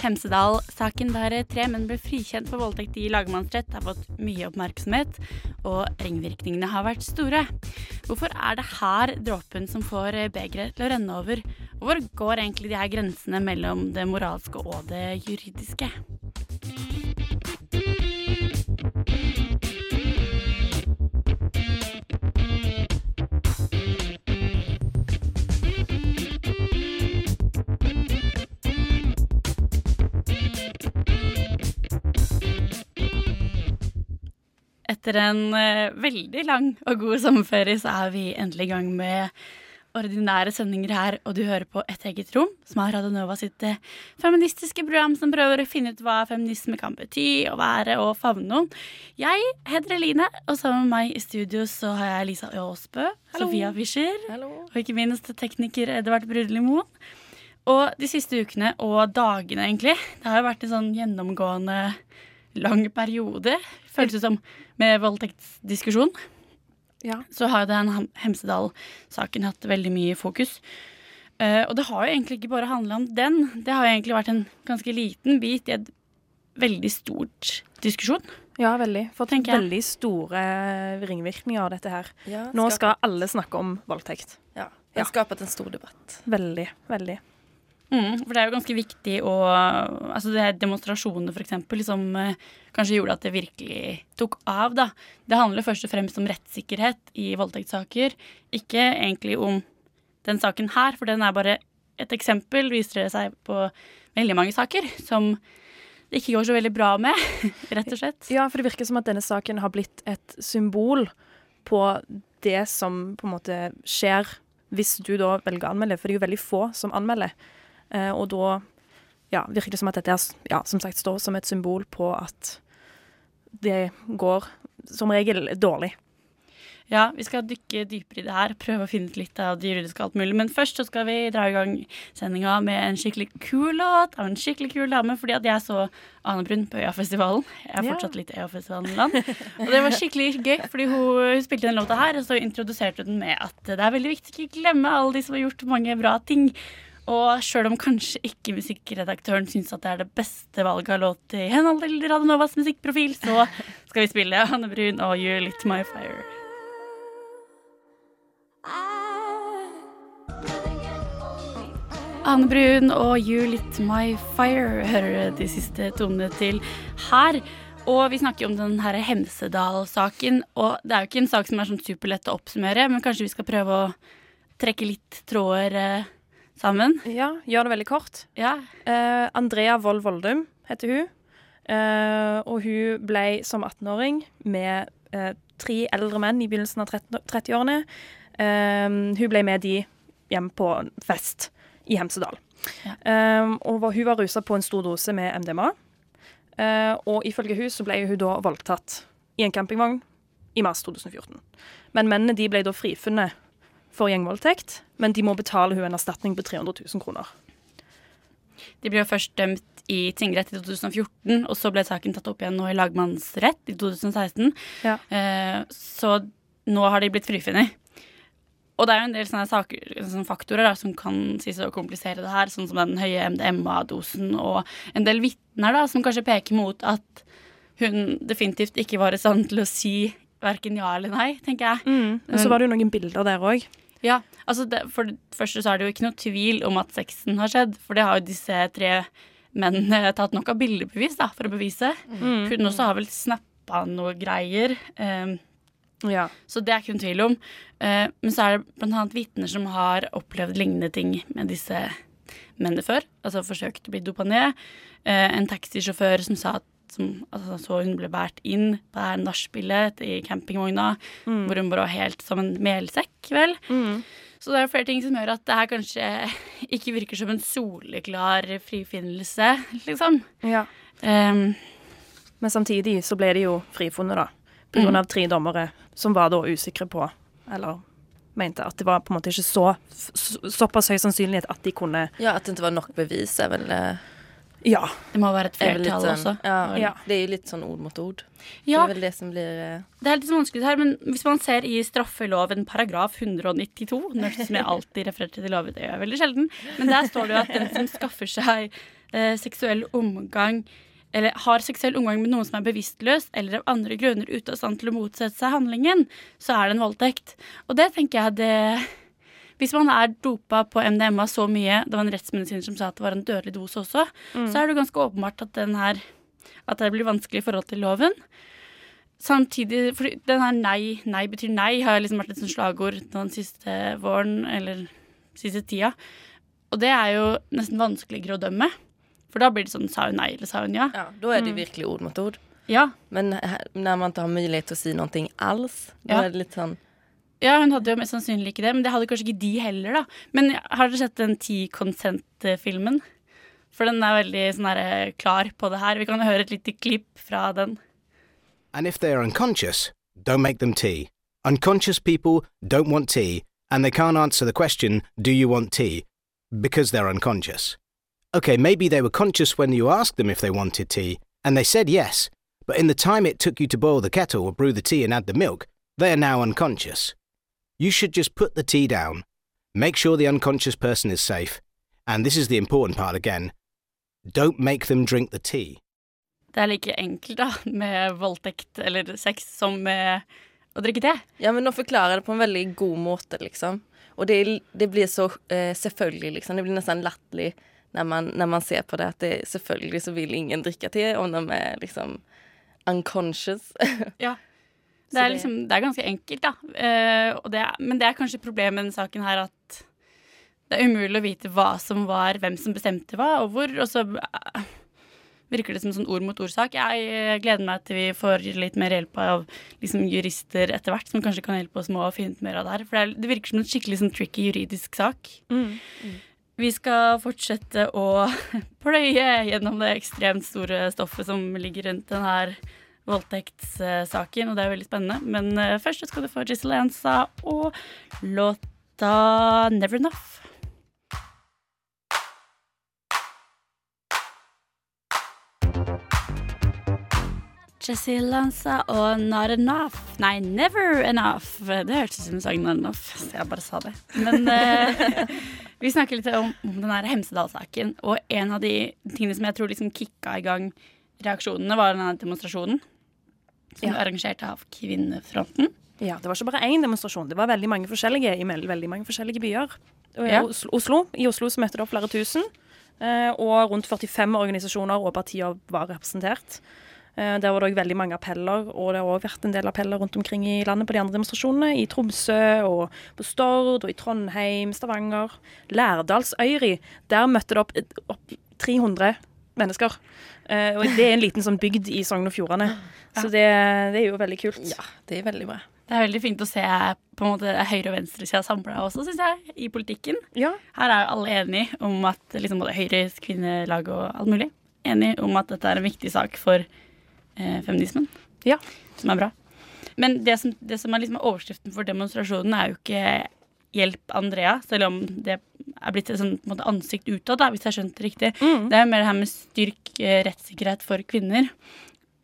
Hemsedal-saken der tre menn ble frikjent for voldtekt i lagmannsrett, har fått mye oppmerksomhet, og ringvirkningene har vært store. Hvorfor er det her dråpen som får begeret til å renne over? Og hvor går egentlig de her grensene mellom det moralske og det juridiske? Etter en eh, veldig lang og god sommerferie så er vi endelig i gang med ordinære sendinger her, og du hører på Et eget rom, som er Radionova sitt eh, feministiske program som prøver å finne ut hva feminisme kan bety og være og favne noen. Jeg heter Eline, og sammen med meg i studio så har jeg Lisa Aasbø, Sofia Fischer og ikke minst tekniker Edvard Brudli-Moen. Og de siste ukene og dagene, egentlig, det har jo vært en sånn gjennomgående lang periode, føles det som, med voldtektsdiskusjon. Ja. Så har jo den Hemsedal-saken hatt veldig mye fokus. Uh, og det har jo egentlig ikke bare handla om den. Det har jo egentlig vært en ganske liten bit i et veldig stort diskusjon. Ja, veldig. Fått veldig store ringvirkninger av dette her. Ja, Nå skal alle snakke om voldtekt. ja, Ja. det har skapt en stor debatt. Veldig, veldig. Mm, for det er jo ganske viktig å Altså det er f.eks., som eh, kanskje gjorde at det virkelig tok av, da. Det handler først og fremst om rettssikkerhet i voldtektssaker, ikke egentlig om den saken her, for den er bare et eksempel, viser det seg på veldig mange saker, som det ikke går så veldig bra med, rett og slett. Ja, for det virker som at denne saken har blitt et symbol på det som på en måte skjer hvis du da velger å anmelde, for det er jo veldig få som anmelder. Eh, og da ja, virker det som at dette er, ja, som sagt står som et symbol på at det går som regel dårlig. Ja, vi skal dykke dypere i det her, prøve å finne ut litt av det juridiske og alt mulig. Men først så skal vi dra i gang sendinga med en skikkelig kul låt av en skikkelig kul dame, fordi at jeg så Ane Brun på Øyafestivalen. Jeg er fortsatt litt Øyafestivalen-land. Og det var skikkelig gøy, fordi hun, hun spilte den låta her, og så introduserte hun den med at det er veldig viktig å ikke glemme alle de som har gjort mange bra ting. Og sjøl om kanskje ikke musikkredaktøren syns at det er det beste valget av låt i henhold til Radio Novas musikkprofil, så skal vi spille Anne Brun og You Lit My Fire. Anne Brun og You Lit My Fire hører de siste tonene til her. Og vi snakker jo om den her Hemsedal-saken. Og det er jo ikke en sak som er sånn superlett å oppsummere, men kanskje vi skal prøve å trekke litt tråder eh, sammen. Ja, gjør det veldig kort. Ja. Eh, Andrea Wold Voldum heter hun. Eh, og hun ble som 18-åring med eh, tre eldre menn i begynnelsen av 30 30-årene. Eh, hun ble med de hjem på fest i Hemsedal. Ja. Eh, og hun var rusa på en stor dose med MDMA. Eh, og ifølge hun så ble hun da voldtatt i en campingvogn i mars 2014. Men mennene de ble da frifunnet for gjengvoldtekt, men de må betale hun en erstatning på 300 000 kroner. De ble jo først dømt i tingrett i 2014, og så ble saken tatt opp igjen nå i lagmannsrett i 2016. Ja. Eh, så nå har de blitt frifunnet. Og det er jo en del sånne, saker, sånne faktorer da, som kan sies å komplisere det her, sånn som den høye MDMA-dosen og en del vitner da, som kanskje peker mot at hun definitivt ikke var i stand til å si verken ja eller nei, tenker jeg. Mm. Og så var det jo noen bilder der òg. Ja, altså det, For det første så er det jo ikke noe tvil om at sexen har skjedd, for det har jo disse tre mennene tatt nok av bildebevis da, for å bevise. Mm. Hun også har vel snappa noe greier, Um, Ja. så det er ikke noen tvil om. Uh, men så er det annet vitner som har opplevd lignende ting med disse mennene før. Altså forsøkt å bli dopa ned. Uh, en taxisjåfør som sa at som, altså, så hun ble båret inn på det her nachspielet i campingvogna, hvor hun bare var helt som en melsekk, vel. Mm. Så det er flere ting som gjør at det her kanskje ikke virker som en soleklar frifinnelse, liksom. ja. Um, Men samtidig så ble de jo frifunnet, da. På grunn Mm. av tre dommere som var da usikre på, eller mente at det var på en måte ikke så så- såpass høy sannsynlighet at de kunne Ja, at det ikke var nok bevis, er vel, eh, Ja. Det må være et er flertall sånn også. ja, Ja. Det er jo litt sånn ord mot ord. Ja, Det er vel det som blir eh, det er litt sånn vanskelig her, men hvis man ser i straffeloven paragraf 192 Nå hørtes det ut som jeg alltid refererer til lover, det gjør jeg veldig sjelden. Men der står det jo at den som skaffer seg eh, seksuell omgang eller har seksuell omgang med noen som er bevisstløs, eller av andre grunner ute av stand til å motsette seg handlingen, så er det en voldtekt. Og det tenker jeg det Hvis man er dopa på MDMA så mye, det var en rettsmedisiner som sa at det var en dødelig dose også, så er det ganske åpenbart at den her At det blir vanskelig i forhold til loven. Samtidig, for den her nei, nei betyr nei, har liksom vært et sånt slagord den siste våren, eller siste tida. Og det er jo nesten vanskeligere å dømme. For da blir det sånn sa hun nei, eller sa hun ja. Ja, da er det virkelig ord mot ord. Ja, Men når man ikke har mulighet til å si noe alls, da Ja. er det litt sånn ja hun hadde jo mest sannsynlig ikke det, men det hadde kanskje ikke de heller, da. Men har dere sett den? For den er veldig sånn her, klar på det her. Vi kan høre et lite klipp fra den. And if they are unconscious, don't make them tea. Unconscious people don't want tea, and they can't answer the question, Do you want tea? because they're unconscious. Okay, maybe they were conscious when you asked them if they wanted tea, and they said yes, but in the time it took you to boil the kettle or brew the tea and add the milk, they are now unconscious. You should just put the tea down, make sure the unconscious person is safe, and this is the important part again don't make them drink the tea. Det er like enkelt da, med voldtekt eller sex som med å drikke te. Ja, men de forklarer det på en veldig god måte, liksom. Og det, det blir så eh, selvfølgelig, liksom. Det blir nesten latterlig når man, når man ser på det, at det, selvfølgelig så vil ingen drikke te om de er liksom unconscious. Ja. Det er, liksom, det er ganske enkelt, da. Uh, det er, men det er kanskje problemet med denne saken her at det er umulig å vite hva som var, hvem som bestemte hva, og hvor. Og så uh, virker det som sånn ord mot ord-sak. Jeg eh, gleder meg til vi får litt mer hjelp av liksom, jurister etter hvert, som kanskje kan hjelpe oss med å finne ut mer av det her. For det, er, det virker som en skikkelig sånn, tricky juridisk sak. Vi skal fortsette å pløye gjennom det ekstremt store stoffet som ligger rundt den her voldtektssaken, og det er veldig spennende. Men eh, først skal du få Giselle Ansa og låta 'Never Enough'. Jessie Lanza og Not Enough. Nei, Never Enough. Det hørtes ut som en sang Not Enough, så jeg bare sa det. Men uh, vi snakker litt om, om den her Hemsedal-saken. Og en av de tingene som jeg tror liksom kicka i gang reaksjonene, var denne demonstrasjonen. Som Ja. ble arrangert av Kvinnefronten. Ja, det var ikke bare én demonstrasjon. Det var veldig mange forskjellige i veldig mange forskjellige byer. Ja. Oslo, Oslo, I Oslo så møtte det opp flere tusen, eh, og rundt 45 organisasjoner og partier var representert. Eh, Der var det òg veldig mange appeller, og det har òg vært en del appeller rundt omkring i landet på de andre demonstrasjonene. I Tromsø og på Stord og i Trondheim, Stavanger. Lærdalsøyri. Der møtte det opp, opp 300 mennesker. Eh, Og det er en liten sånn bygd i Sogn og Fjordane. Så det, det er jo veldig kult. Ja, det er veldig bra. Det er veldig fint å se på en måte høyre- og venstresida samla også, syns jeg, i politikken. Ja. Her er alle enige om at liksom både Høyres kvinnelag og alt mulig enige om at dette er en viktig sak for eh, feminismen. Ja. Som er bra. Men det som, det som er liksom overskriften for demonstrasjonen, er jo ikke 'hjelp Andrea', selv om det er blitt et sånt, måte, ansikt utad, da, hvis jeg skjønte det riktig. Det er mer det her med styrk eh, rettssikkerhet for kvinner.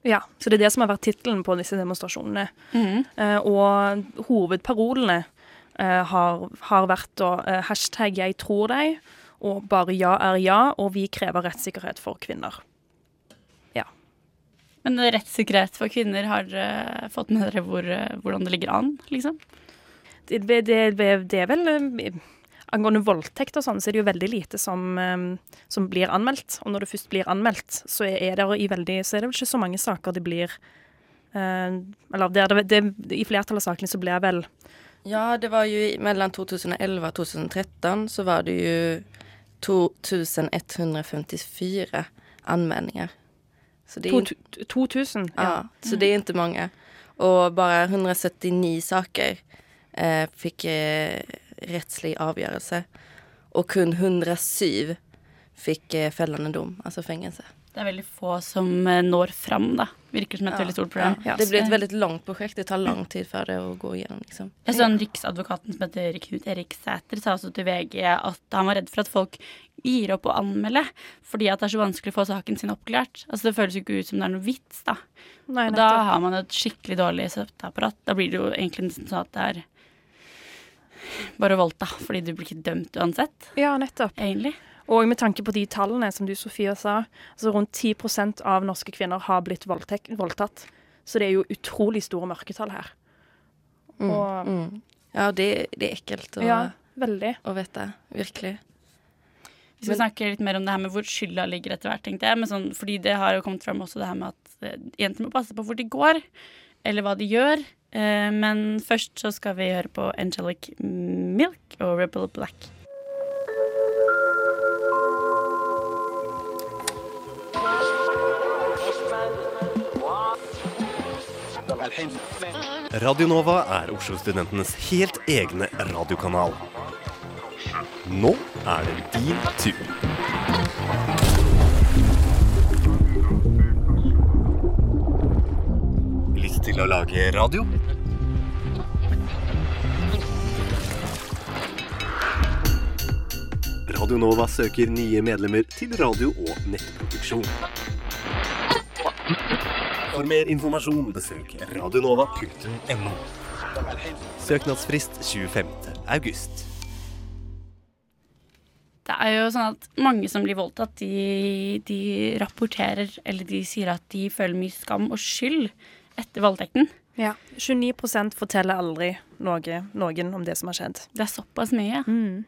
Ja, så det er det som har vært tittelen på disse demonstrasjonene. Eh, og hovedparolene eh, har, har vært da eh, hashtag 'jeg tror deg' og 'bare ja er ja', og 'vi krever rettssikkerhet for kvinner'. Men rettssikkerhet for kvinner, har uh, fått med dere hvor, uh, hvordan det ligger an, liksom? Det, det, det, er vel eh, Angående voldtekt og sånn, så er det jo veldig lite som, eh, som blir anmeldt. Og når det først blir anmeldt, så er det, i veldig, så er det vel ikke så mange saker det blir eh, Eller det, er det, i flertallet av sakene så blir vel Ja, det var jo mellom 2011 og 2013 så var det jo 2154 anmeldinger. Så det to, 2000. ja, så det er ikke mange. Og bare 179 saker eh, fikk eh, rettslig avgjørelse. Og kun 107 fikk eh, fellende dom, altså fengsel. det er veldig få som eh, når fram, da. Virker som et veldig stort problem. Ja. Det blir et veldig langt prosjekt. Det tar lang tid før det å gå igjennom. Liksom. Jeg så en Riksadvokaten som heter Knut Erik Sæter, sa også til VG at han var redd for at folk gir opp å anmelde fordi at det er så vanskelig å få saken sin oppklart. Altså Det føles jo ikke ut som det er noe vits, da. Nei, og da har man et skikkelig dårlig støtteapparat. Da blir det jo egentlig nesten sånn at det er bare voldta, fordi du blir ikke dømt uansett. Ja, nettopp. Egentlig. Og med tanke på de tallene som du, Sofia, sa, så rundt 10% av norske kvinner har blitt voldtatt. Så det er jo utrolig store mørketall her. Mm, og, mm. Ja, det, det, er ekkelt å, ja, å vite. Virkelig. Vi skal snakke litt mer om det her med hvor skylda ligger etter hvert, tenkte jeg. Sånn, fordi det har jo kommet fram også det her med at eh, jenter må passe på hvor de går, eller hva de gjør. Eh, men først så skal vi høre på Angelic Milk og Rebel Black. Radio Nova er Oslo-studentenes helt egne radiokanal. Nå er det din tur. Til å lage radio? Radio Nova søker nye medlemmer til radio- og nettproduksjon. For mer informasjon besøk radionova.no. Søknadsfrist 25. august. Det er jo sånn at mange som blir voldtatt, de, de, rapporterer eller de sier at de føler mye skam og skyld etter voldtekten. Ja. 29 forteller aldri noe, noen om det som har skjedd. Det er såpass mye. Mm.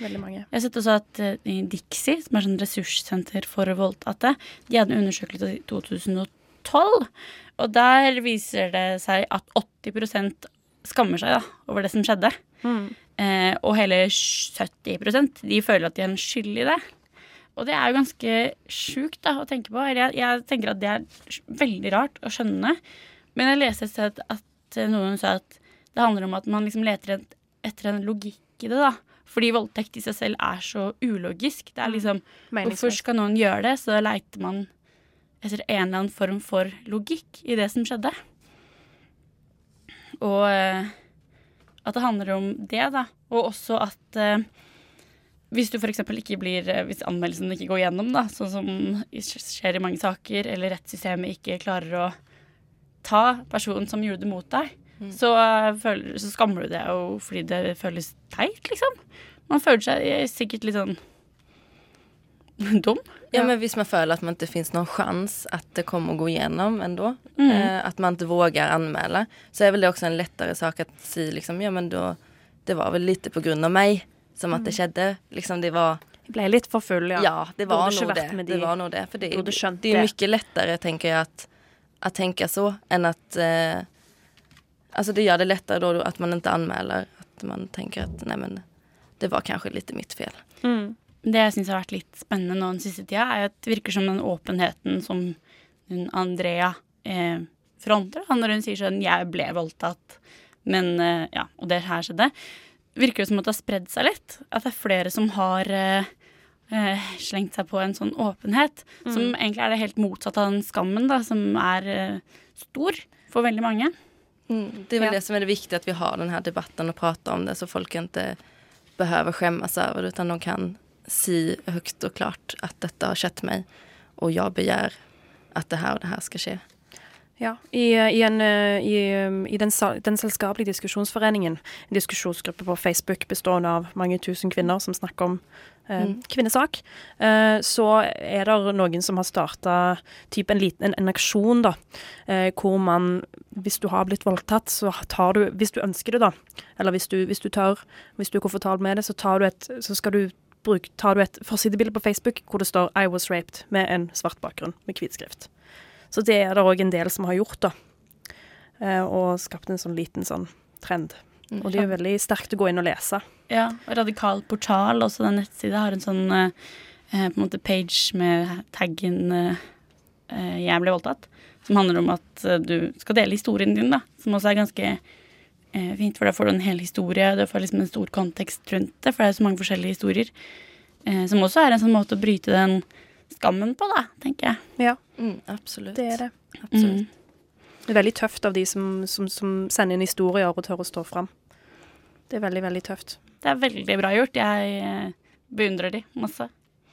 Veldig mange. Jeg har sett også at uh, Dixie, som er sånn ressurssenter for voldtatte, de hadde en undersøkelse i 2012 Og der viser det seg at 80% skammer seg da, over det som skjedde. Mm. Uh, og hele 70% de føler at de er en skyld i det. Og det er jo ganske sjukt da, å tenke på. Jeg, jeg, tenker at det er veldig rart å skjønne. Men jeg leste et sted at noen sa at det handler om at man liksom leter etter en logikk i det. da. Fordi voldtekt i seg selv er så ulogisk. Det er mm. liksom, Hvorfor skal noen gjøre det? Så leiter man etter en eller annen form for logikk i det som skjedde. Og eh, at det handler om det, da. Og også at eh, hvis du f.eks. ikke blir eh, Hvis anmeldelsen ikke går gjennom, da, sånn som skjer i mange saker, eller rettssystemet ikke klarer å ta personen som gjorde det mot deg, mm. så, føler, så, skammer du deg jo fordi det føles teit, liksom. Man føler seg sikkert litt sånn dum. Ja, men hvis man føler at man ikke finnes noen sjanse at det kommer å gå igjennom ennå, mm. eh, at man ikke våger anmelde, så er vel det også en lettere sak å si liksom, ja men da, det var vel litt på grunn av meg som at det mm. skjedde. Liksom det var Jeg ble litt for full, ja. Ja, det var noe det. De, det var noe det. For det, det, det er mye lettere, tenker jeg, at, å tenke så enn at eh, Altså, det gjør det lettere då at man ikke anmäler. At man tenker at nei, men det var kanskje litt mitt fel. Mm det jeg syns har vært litt spennende nå den siste tida, er at det virker som den åpenheten som Andrea eh, fronter når hun sier sånn 'Jeg ble voldtatt', men eh, Ja, og det her skjedde. Virker det som at det har spredd seg litt. At det er flere som har eh, eh slengt seg på en sånn åpenhet. Mm. Som egentlig er det helt motsatt av den skammen, da, som er eh, stor for veldig mange. Mm, det er vel ja. det som er det viktige, at vi har denne debatten og prater om det, så folk ikke behøver skjemmes over det, utan de kan si høyt og klart at dette har skjedd meg, og jeg begjær at det her og det her skal skje. Ja, i, i, en, i, i den, den, selskapelige diskusjonsforeningen, en diskusjonsgruppe på Facebook bestående av mange tusen kvinner som snakker om eh, mm. kvinnesak, eh, så er det noen som har starta en, en, en, aksjon, da, eh, hvor man, hvis du har blitt voldtatt, så tar du, hvis du ønsker det, da, eller hvis du, hvis du tør, hvis du er komfortabel med det, så, tar du et, så skal du bruk, tar du et forsidebilde på Facebook hvor det står 'I was raped' med en svart bakgrunn med hvit skrift. Så det er det òg en del som har gjort, da. Eh, og skapt en sånn liten sånn trend. Mm. Og det er veldig sterkt å gå inn og lese. Ja, og Radikal portal, også den nettsida, har en sånn eh, eh på en måte page med taggen eh, eh 'Jeg ble voldtatt', som handler om at eh, du skal dele historien din, da. Som også er ganske eh, fint, for da får du en hel historie. Du får liksom en stor kontekst rundt det, for det er så mange forskjellige historier. Eh, som også er en sånn måte å bryte den skammen på, da, tenker jeg. Ja, Mm, absolutt. det er det. Absolutt. Mm. Det er veldig tøft av de som, som, som sender inn historier og tør å stå fram. Det er veldig, veldig tøft. Det er veldig bra gjort. Jeg eh, beundrer de masse.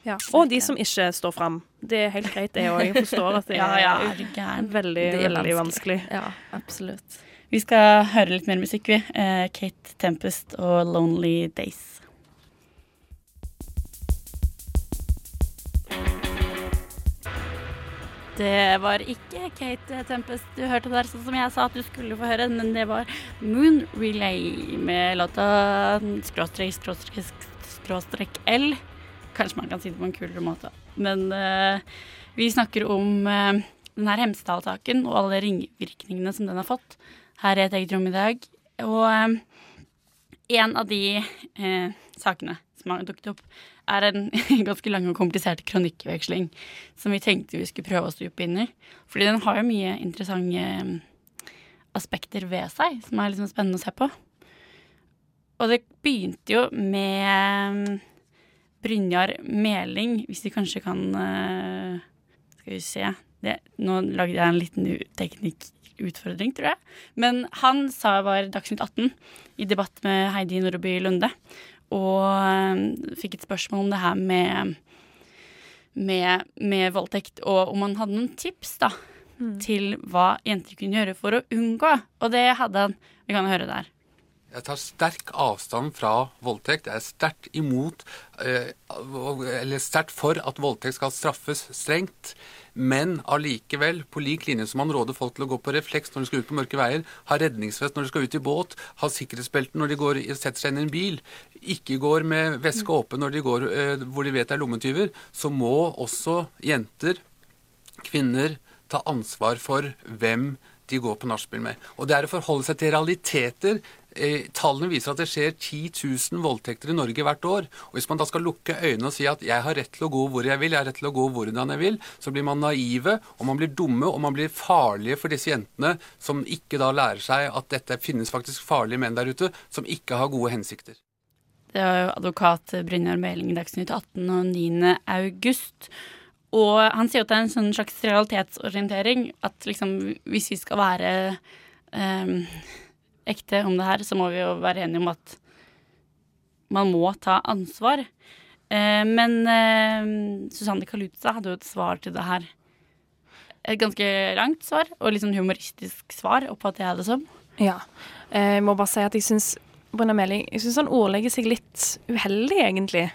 Ja. Og de som ikke står fram. Det er helt greit, det òg. Jeg forstår at det Ja, ja, er gæren. veldig, Det er veldig vanskelig. Ja, absolutt. Vi skal høre litt mer musikk, vi. Eh, Kate Tempest og Lonely Days. Det var ikke Kate Tempest du hørte der, sånn som jeg sa at du skulle få høre, men det var Moon Relay med låta skråstrek, skråstrek, skråstrek L. Kanskje man kan si det på en kulere måte. Men uh, vi snakker om uh, den Hemsedal-saken og alle ringvirkningene som den har fått her i et eget rom i dag. Og uh, en av de sakene som har dukket opp, er en ganske lang og komplisert kronikkveksling som vi tenkte vi skulle prøve å stupe inn i. Fordi den har jo mye interessante eh, aspekter ved seg som er liksom spennende å se på. Og det begynte jo med Brynjar Meling, hvis vi kanskje kan eh, Skal vi se det, Nå lagde jeg en liten teknikkutfordring, tror jeg. Men han sa var Dagsnytt 18 i debatt med Heidi Nordby Lunde. Og eh, fikk et spørsmål om det her med, med, med voldtekt, og om han hadde noen tips da, til hva jenter kunne gjøre for å unngå. Og det hadde han. Vi kan høre der. Jeg tar sterk avstand fra voldtekt. Jeg er sterkt imot eh, Eller sterkt for at voldtekt skal straffes strengt. Men allikevel, på lik linje som man råder folk til å gå på refleks når de skal ut på mørke veier, ha redningsvest når de skal ut i båt, ha sikkerhetsbelte når de går, setter seg inn i en bil, ikke går med veske åpen når de går eh, hvor de vet det er lommetyver, så må også jenter, kvinner, ta ansvar for hvem de går på nachspiel med. Og det er å forholde seg til realiteter. Eh, tallene viser at det skjer 10 000 voldtekter i Norge hvert år. Og Hvis man da skal lukke øynene og si at jeg har rett til å gå hvor jeg vil, jeg har rett til å gå hvordan jeg vil, så blir man naive, og man blir dumme, og man blir farlige for disse jentene som ikke da lærer seg at dette finnes faktisk farlige menn der ute som ikke har gode hensikter. Det var jo advokat Brynjar Meling i Dagsnytt 18 og 9. august. Og han sier at det er en sånn slags realitetsorientering. At liksom hvis vi skal være ehm, ekte om det her, så må vi jo være enige om at man må ta ansvar. Eh, men eh, Susanne Kaluza hadde jo et svar til det her. Et ganske langt svar, og litt sånn humoristisk svar, oppfatter jeg det som. Ja. Eh, Jeg må bare si at jeg syns Brunner Meling Jeg synes han ordlegger seg litt uheldig, egentlig.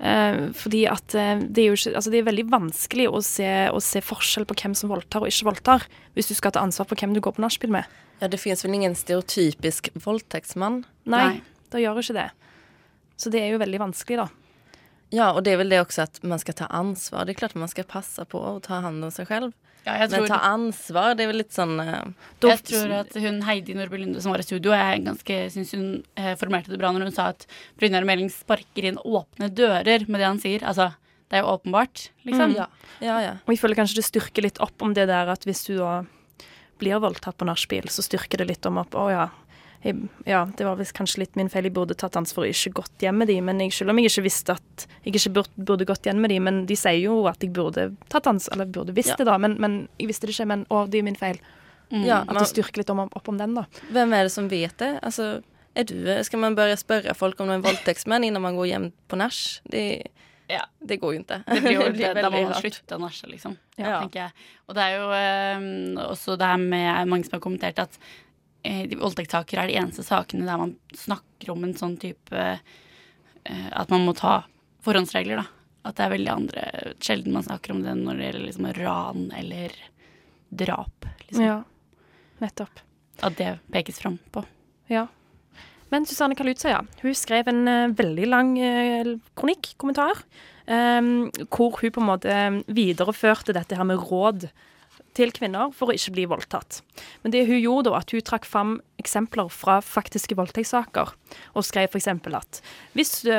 Eh, fordi at eh, det er ikke Altså, det er veldig vanskelig å se, å se forskjell på hvem som voldtar og ikke voldtar, hvis du skal ta ansvar for hvem du går på nachspiel med. Ja, det fins vel ingen stereotypisk voldtektsmann? Nei, Nei. det gjør jo ikke det. Så det er jo veldig vanskelig, da. Ja, og det er vel det også at man skal ta ansvar. Det er klart man skal passe på å ta hand om seg selv. Ja, jeg Men ta ansvar, det er vel litt sånn uh, Da- jeg tror at hun Heidi Nordby Lunde som var i studio, jeg ganske syns hun eh, formulerte det bra når hun sa at Brynjar Meling sparker inn åpne dører med det han sier. Altså, det er jo åpenbart, liksom. ja, ja, ja. Og jeg føler kanskje det styrker litt opp om det der at hvis du da blir voldtatt på nachspiel, så styrker det litt om opp Å ja, jeg, ja, det var visst kanskje litt min feil. Jeg burde tatt ansvar og ikke gått hjem med de, men jeg, selv om jeg ikke visste at jeg ikke burde, burde gått hjem med de, men de sier jo at jeg burde tatt ansvar, eller burde visst Ja. det, da, men, men jeg visste det ikke. Men å, det er min feil. Mm. ja At det styrker litt om, opp om den, da. Hvem er det som vet det? Altså, er du, Skal man bare spørre folk om de voldtektsmenn innan man går hjem på nach? Det, Ja. det går jo ikke. Det blir jo Det det, da må man slutte å nasje, liksom. Ja. tenker jeg. Og det er jo eh, også det her med mange som har kommentert at eh, voldtektssaker er de eneste sakene der man snakker om en sånn type eh, At man må ta forhåndsregler, da. At det er veldig andre Sjelden man snakker om det når det gjelder liksom ran eller drap. Liksom. Ja, nettopp. At det pekes fram på. Ja. Men Susanne Kaluza, ja. Hun skrev en eh, veldig lang eh, kronikk, kommentar, eh, hvor hun på en måte videreførte dette her med råd til kvinner for å ikke bli voldtatt. Men det hun gjorde da, at hun trakk fram eksempler fra faktiske voldtektssaker, og skrev f.eks. at hvis du,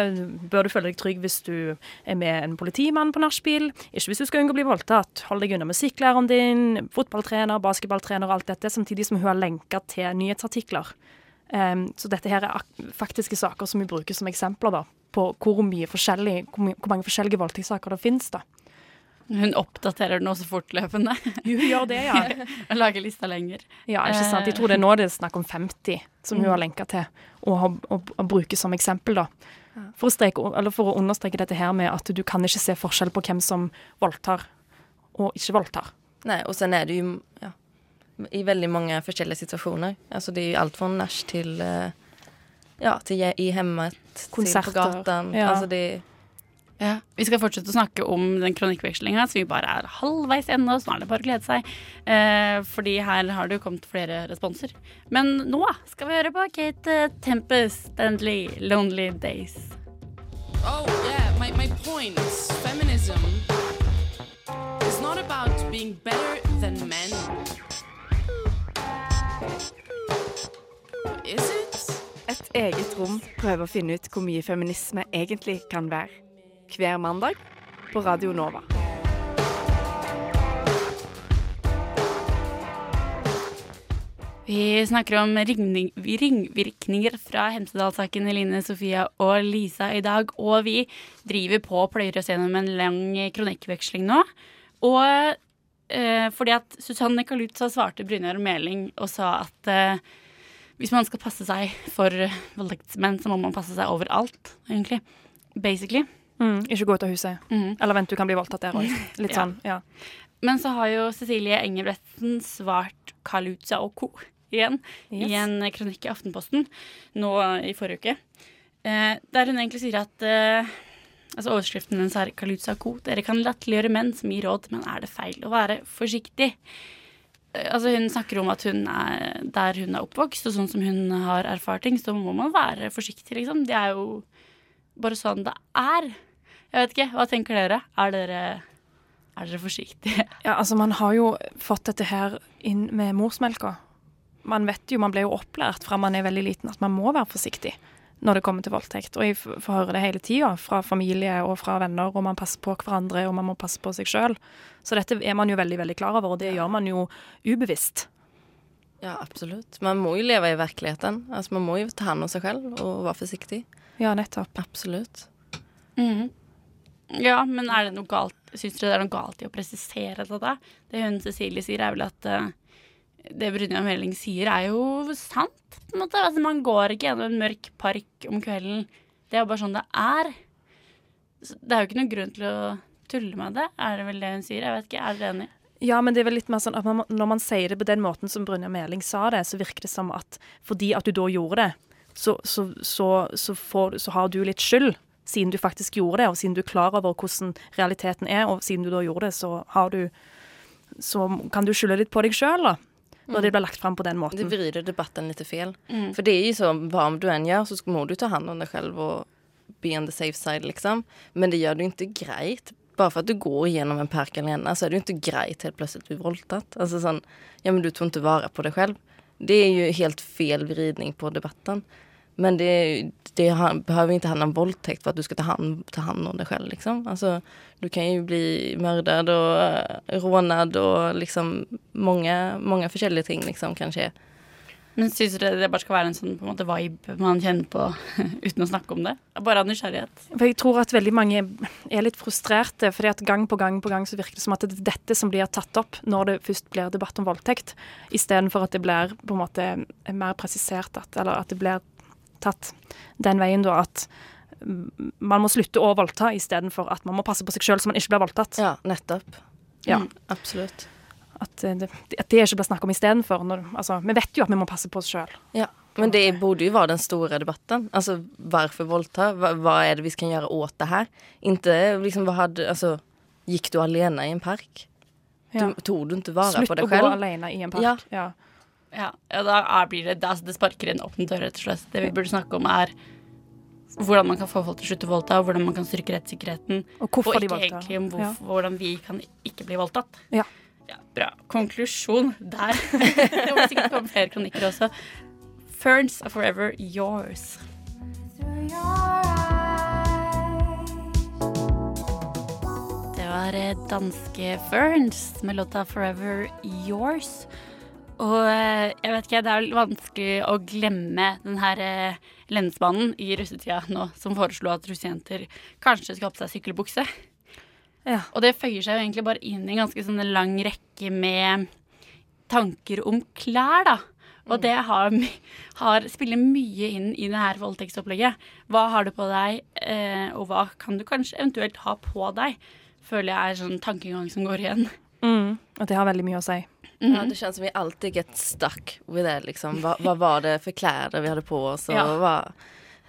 bør du føle deg trygg hvis du er med en politimann på nachspiel, ikke hvis du skal unngå å bli voldtatt, hold deg unna musikklæreren din, fotballtrener, basketballtrener og alt dette, samtidig som hun har lenka til nyhetsartikler. Så dette her er faktiske saker som vi bruker som eksempler da, på hvor, mye forskjellig, hvor, mange forskjellige voldtektssaker det finnes. da. Hun oppdaterer den også fortløpende. Hun gjør det, ja. Og lager lista lenger. Ja, ikke sant. Jeg tror det er nå det er snakk om 50 som hun har lenka til, og, har- og, og bruker som eksempel, da. For å, streke, eller for å understreke dette her med at du kan ikke se forskjell på hvem som voldtar og ikke voldtar. Nei, og sen er det jo ja, i veldig mange forskjellige situasjoner. Altså det er alt fra från nach till, eh, ja, til i i hemmet, til på gaten. ja. Altså de Ja, Vi skal fortsette å snakke om den kronikkvekslinga, så vi bare er halvveis ennå. Så nå er det bare å glede seg. Eh, fordi her har det jo kommet flere responser. Men nå skal vi høre på Kate Tempest, Endly Lonely Days. Oh, yeah, my, my point. Feminism is not about being better than men. Et eget rom prøver å finne ut hvor mye feminisme egentlig kan være. Hver mandag på Radio Nova. Vi snakker om ringning, ringvirkninger fra Hemsedal-saken Eline, Sofia og Lisa i dag. Og vi driver på og pløyer oss gjennom en lang kronikkveksling nå. Og eh, fordi at Susanne Kalutza svarte Brynjar Meling og sa at eh, hvis man skal passe seg for voldtektsmenn, så må man passe seg overalt, egentlig. Basically. Mm, ikke gå ut av huset. Mm. Eller vent, du kan bli voldtatt der òg. Litt Ja. sånn, ja. Men så har jo Cecilie Engebretsen svart Kaluza og co. igjen Yes. i en kronikk i Aftenposten nå i forrige uke. Eh, der hun egentlig sier at eh, altså Overskriften hennes er Kaluza og co. Dere kan latterliggjøre menn som gir råd, men er det feil å være forsiktig? Altså Hun snakker om at hun er der hun er oppvokst, og sånn som hun har erfart ting, så må man være forsiktig, liksom. Det er jo bare sånn det er. Jeg vet ikke, Hva tenker dere? Er dere, er dere forsiktige? Ja, altså Man har jo fått dette her inn med morsmelka. Man vet jo, man ble jo opplært fra man er veldig liten at man må være forsiktig når det kommer til voldtekt. Og jeg får høre det hele tida fra familie og fra venner, og man passer på hverandre og man må passe på seg sjøl. Så dette er man jo veldig veldig klar over, og det gjør man jo ubevisst. ja, absolutt. Man må jo leve i virkeligheten. Altså, man må jo ta hand om seg selv og være forsiktig. Ja, nettopp. Absolutt. Mm. Ja, men er det noe galt Syns dere det er noe galt i å presisere dette? Det hun Cecilie sier, er vel at eh, det Brynja Meling sier, er jo sant. på en måte. Altså, man går ikke gjennom en mørk park om kvelden. Det er jo bare sånn det er. Så Det er jo ikke noen grunn til å tulle med det, er det vel det hun sier? Jeg vet ikke, Er dere enig? Ja, men det er vel litt mer sånn at man, når man sier det på den måten som Brynja Meling sa det, så virker det som at fordi at du da gjorde det, så, så, så, så, får, har du litt skyld. Siden du faktisk gjorde det, og siden du er klar over hvordan realiteten er, og siden du da gjorde det, så har du Så kan du skylde litt på deg sjøl, da. Når det blir lagt fram på den måten. Det vrir debatten litt fel. Mm. For det er jo så, om du enn gjør, så må du ta hand om deg selv og be on the safe side liksom. Men det gör du ikke greit. Bare for at du går gjennom en park eller så så det du ikke greit helt plutselig å bli voldtatt. Altså sånn ja men du tok ikke vare på deg selv. Det er jo helt fel vridning på debatten. Men det, det behöver inte handla om våldtäkt för att du ska ta hand, ta hand om dig själv. Liksom. Alltså, du kan ju bli mördad och uh, rånad och liksom många, många forskjellige ting liksom, kan skje. Men syns dere det bare skal være en sånn på en måte, vibe man kjenner på uten å snakke om det? Bare av nysgjerrighet. For jeg tror at veldig mange er litt frustrerte, fordi at gang på gang på gang så virker det som at det er dette som blir tatt opp når det først blir debatt om voldtekt, istedenfor at det blir på en måte mer presisert at Eller at det blir tatt den veien da at man må slutte å voldta istedenfor at man må passe på seg sjøl så man ikke blir voldtatt. Ja, nettopp. Ja. Mm. Absolutt. At, eh, det, at det ikke blir snakk om istedenfor. Altså, vi vet jo at vi må passe på oss sjøl. Ja, men det borde jo være den store debatten. Altså, hvorfor voldta? Hva, hva er det vi kan gjøre åt det her? Inte liksom hva hadde Altså, gikk du alene i en park? Ja. Du, tog du ikke vare Slutt på å gå alene i en park. Ja. Ja. Ja, ja da blir det, det, altså, det sparker inn åpne dører, rett og slett. Det vi burde snakke om, er hvordan man kan få folk til å slutte å voldta, og hvordan man kan styrke rettssikkerheten. Og og ikke egentlig om hvorf- hvordan vi kan ikke bli voldtatt. Ja. Ja, bra. Konklusjon der. det må sikkert komme flere kronikker også. Ferns are forever yours. Det var eh, danske Ferns med låta 'Forever Yours'. Og eh, jeg vet ikke, det er vanskelig å glemme den her eh, lensmannen i russetida nå som foreslo at russejenter kanskje skal ha på seg sykkelbukse. Ja. Og det føyer seg jo egentlig bare inn i en ganske sånn lang rekke med tanker om klær, da. Og det har, har, spiller mye inn i det her voldtektsopplegget. Hva har du på deg, eh, og hva kan du kanskje eventuelt ha på deg? Føler jeg er sånn tankegang som går igjen. Mm. Og det har veldig mye å si. Ja, det känns som vi alltid get stuck with det liksom. Vad, vad var det för kläder vi hade på oss och Ja. vad,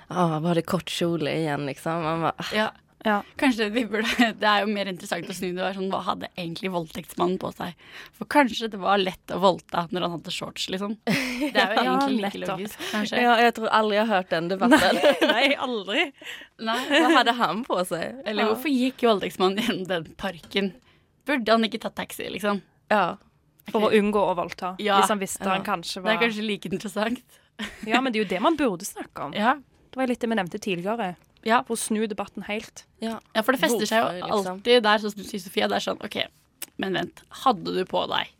ja, var det kort kjole igjen, liksom? Man bara, Ja. Ja. Kanskje vi burde Det er jo mer interessant å snu det og sånn Hva hadde egentlig voldtektsmannen på seg? For kanskje det var lett å voldta når han hadde shorts, liksom. Det er jo Ja, egentlig like logisk, kanskje. ja, jeg tror aldri jeg har hørt den debatten. Nei, aldri. Nei. Hva hadde han på seg? Eller hvorfor gikk voldtektsmannen gjennom den parken? Burde han ikke tatt taxi, liksom? Ja. For å unngå å voldta. Ja. Hvis han visste han kanskje kanskje Det er var kanskje like interessant. Ja, men det er jo det man burde snakke om. Ja, Det var litt det vi nevnte tidligere. ja. For å snu debatten helt. ja. ja for det fester seg jo liksom? alltid der, sånn som sier Sofia. Det er sånn OK, men vent. Hadde du på deg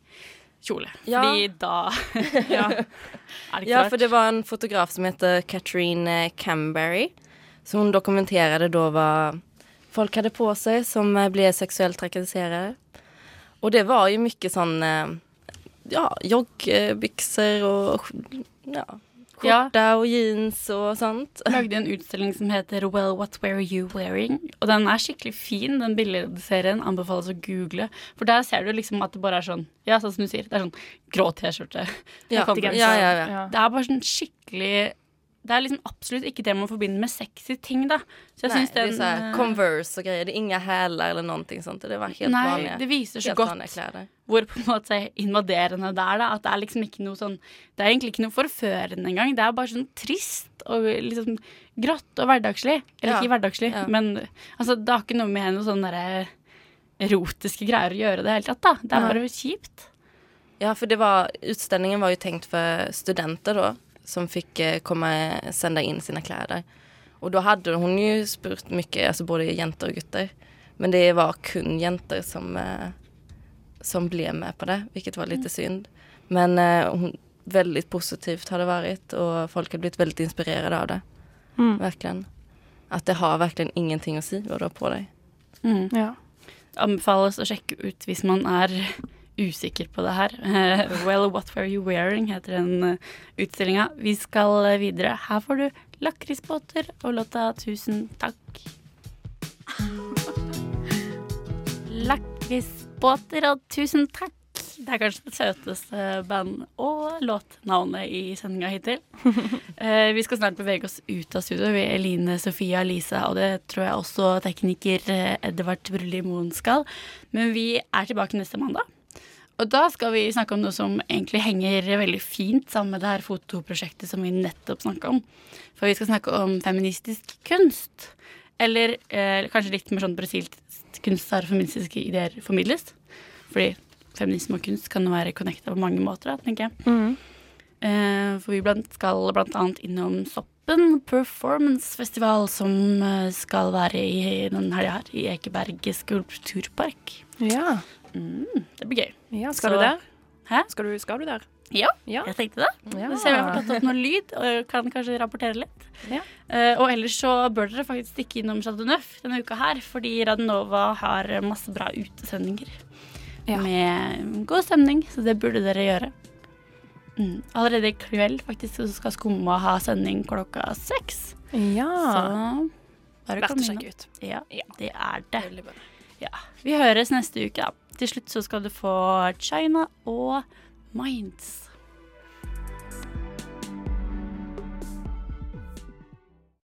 kjole? Ja. Fordi da Ja. er det Ja, for det var en fotograf som heter Catherine eh, Camberry. som dokumenterte da hva folk hadde på seg som ble seksuelt sexuellt trakasserade. Och det var ju mycket sån, eh, ja, joggbyxor och ja, Ja. skjorta och jeans og sånt. lagde en utstilling som heter Well, what were you wearing? Og den er skikkelig fin, den billedserien. Anbefales å google. For der ser du liksom at det bare er sånn Ja, sånn som du sier. Det er sånn grå T-skjorte. Ja, ja, ja, ja. Ja. Det er bare sånn skikkelig Det er liksom absolutt ikke det man forbinder med sexy ting, da. Så jeg Nei, syns det är den här, eh, Converse og greier. Det er inga hæler eller noe sånt. Det var helt Nei, vanlige. det viser så godt hvor på en måte invaderende det er. da At det er liksom ikke noe sånn Det er egentlig ikke noe forførende engang. Det er bare sånn trist og liksom grått og hverdagslig. Eller Ja, ikke hverdagslig, ja. men altså, det har ikke noe med noe sånn derre erotiske greier å gjøre i det hele tatt. da Det er bare kjipt. Ja, for det var, Utstillingen var jo tenkt for studenter då som fick komme komma sända in sina kläder. Och då hade hon ju spurt mycket, alltså både jenter och gutter. Men det var kun jenter som, eh, som blev med på det, vilket var lite synd. Men eh, hon, väldigt positivt har det varit och folk har blivit väldigt inspirerade av det. Mm. Verkligen. Att det har verkligen ingenting å si hva du har på deg. Mm. Ja. Anbefales å sjekke ut hvis man er usikker på det her. Eh, well, what were you wearing? heter den uh, utstillinga. Vi skal eh, videre. Her får du lakrisbåter og låta 'Tusen takk'. Lakrisbåter og 'Tusen takk'. Det er kanskje det søteste band- og låtnavnet i sendinga hittil. Eh, vi skal snart bevege oss ut av studio. Vi er Eline, Sofia, Lisa, og det tror jeg også tekniker eh, Edvard Brulli Moen skal. Men vi er tilbake neste mandag. Og da skal vi snakke om noe som egentlig henger veldig fint sammen med det her fotoprosjektet som vi nettopp snakka om. For vi skal snakke om feministisk kunst. Eller eh, kanskje litt mer sånn brasilsk kunst der feministiske ideer formidles. Fordi feminisme og kunst kan jo være connecta på mange måter, tenker jeg. Mm. Eh, for vi blant, skal blant annet innom Soppen Performance Festival, som eh, skal være i denne helga her, i Ekeberg skulpturpark. Ja. Mm, det blir gøy. ja. Skal Så- du der? Hæ? Skal du, skal du der? Ja, Ja. jeg tenkte det. Ja. Så jeg har tatt opp noe lyd, og kan kanskje rapportere litt. Ja. Uh, og ellers så bør dere faktisk stikke innom Chateau Neuf denne uka her, fordi Radionova har masse bra utesendinger. Ja. Med god stemning, så det burde dere gjøre. Mm. Allerede i kveld faktisk så skal Skumma ha sending klokka seks. Ja. Så bare Verdt kom å sjekke ut. Ja, det er det. Ja. Vi høres neste uke, da. Til slutt så skal du få China og Minds.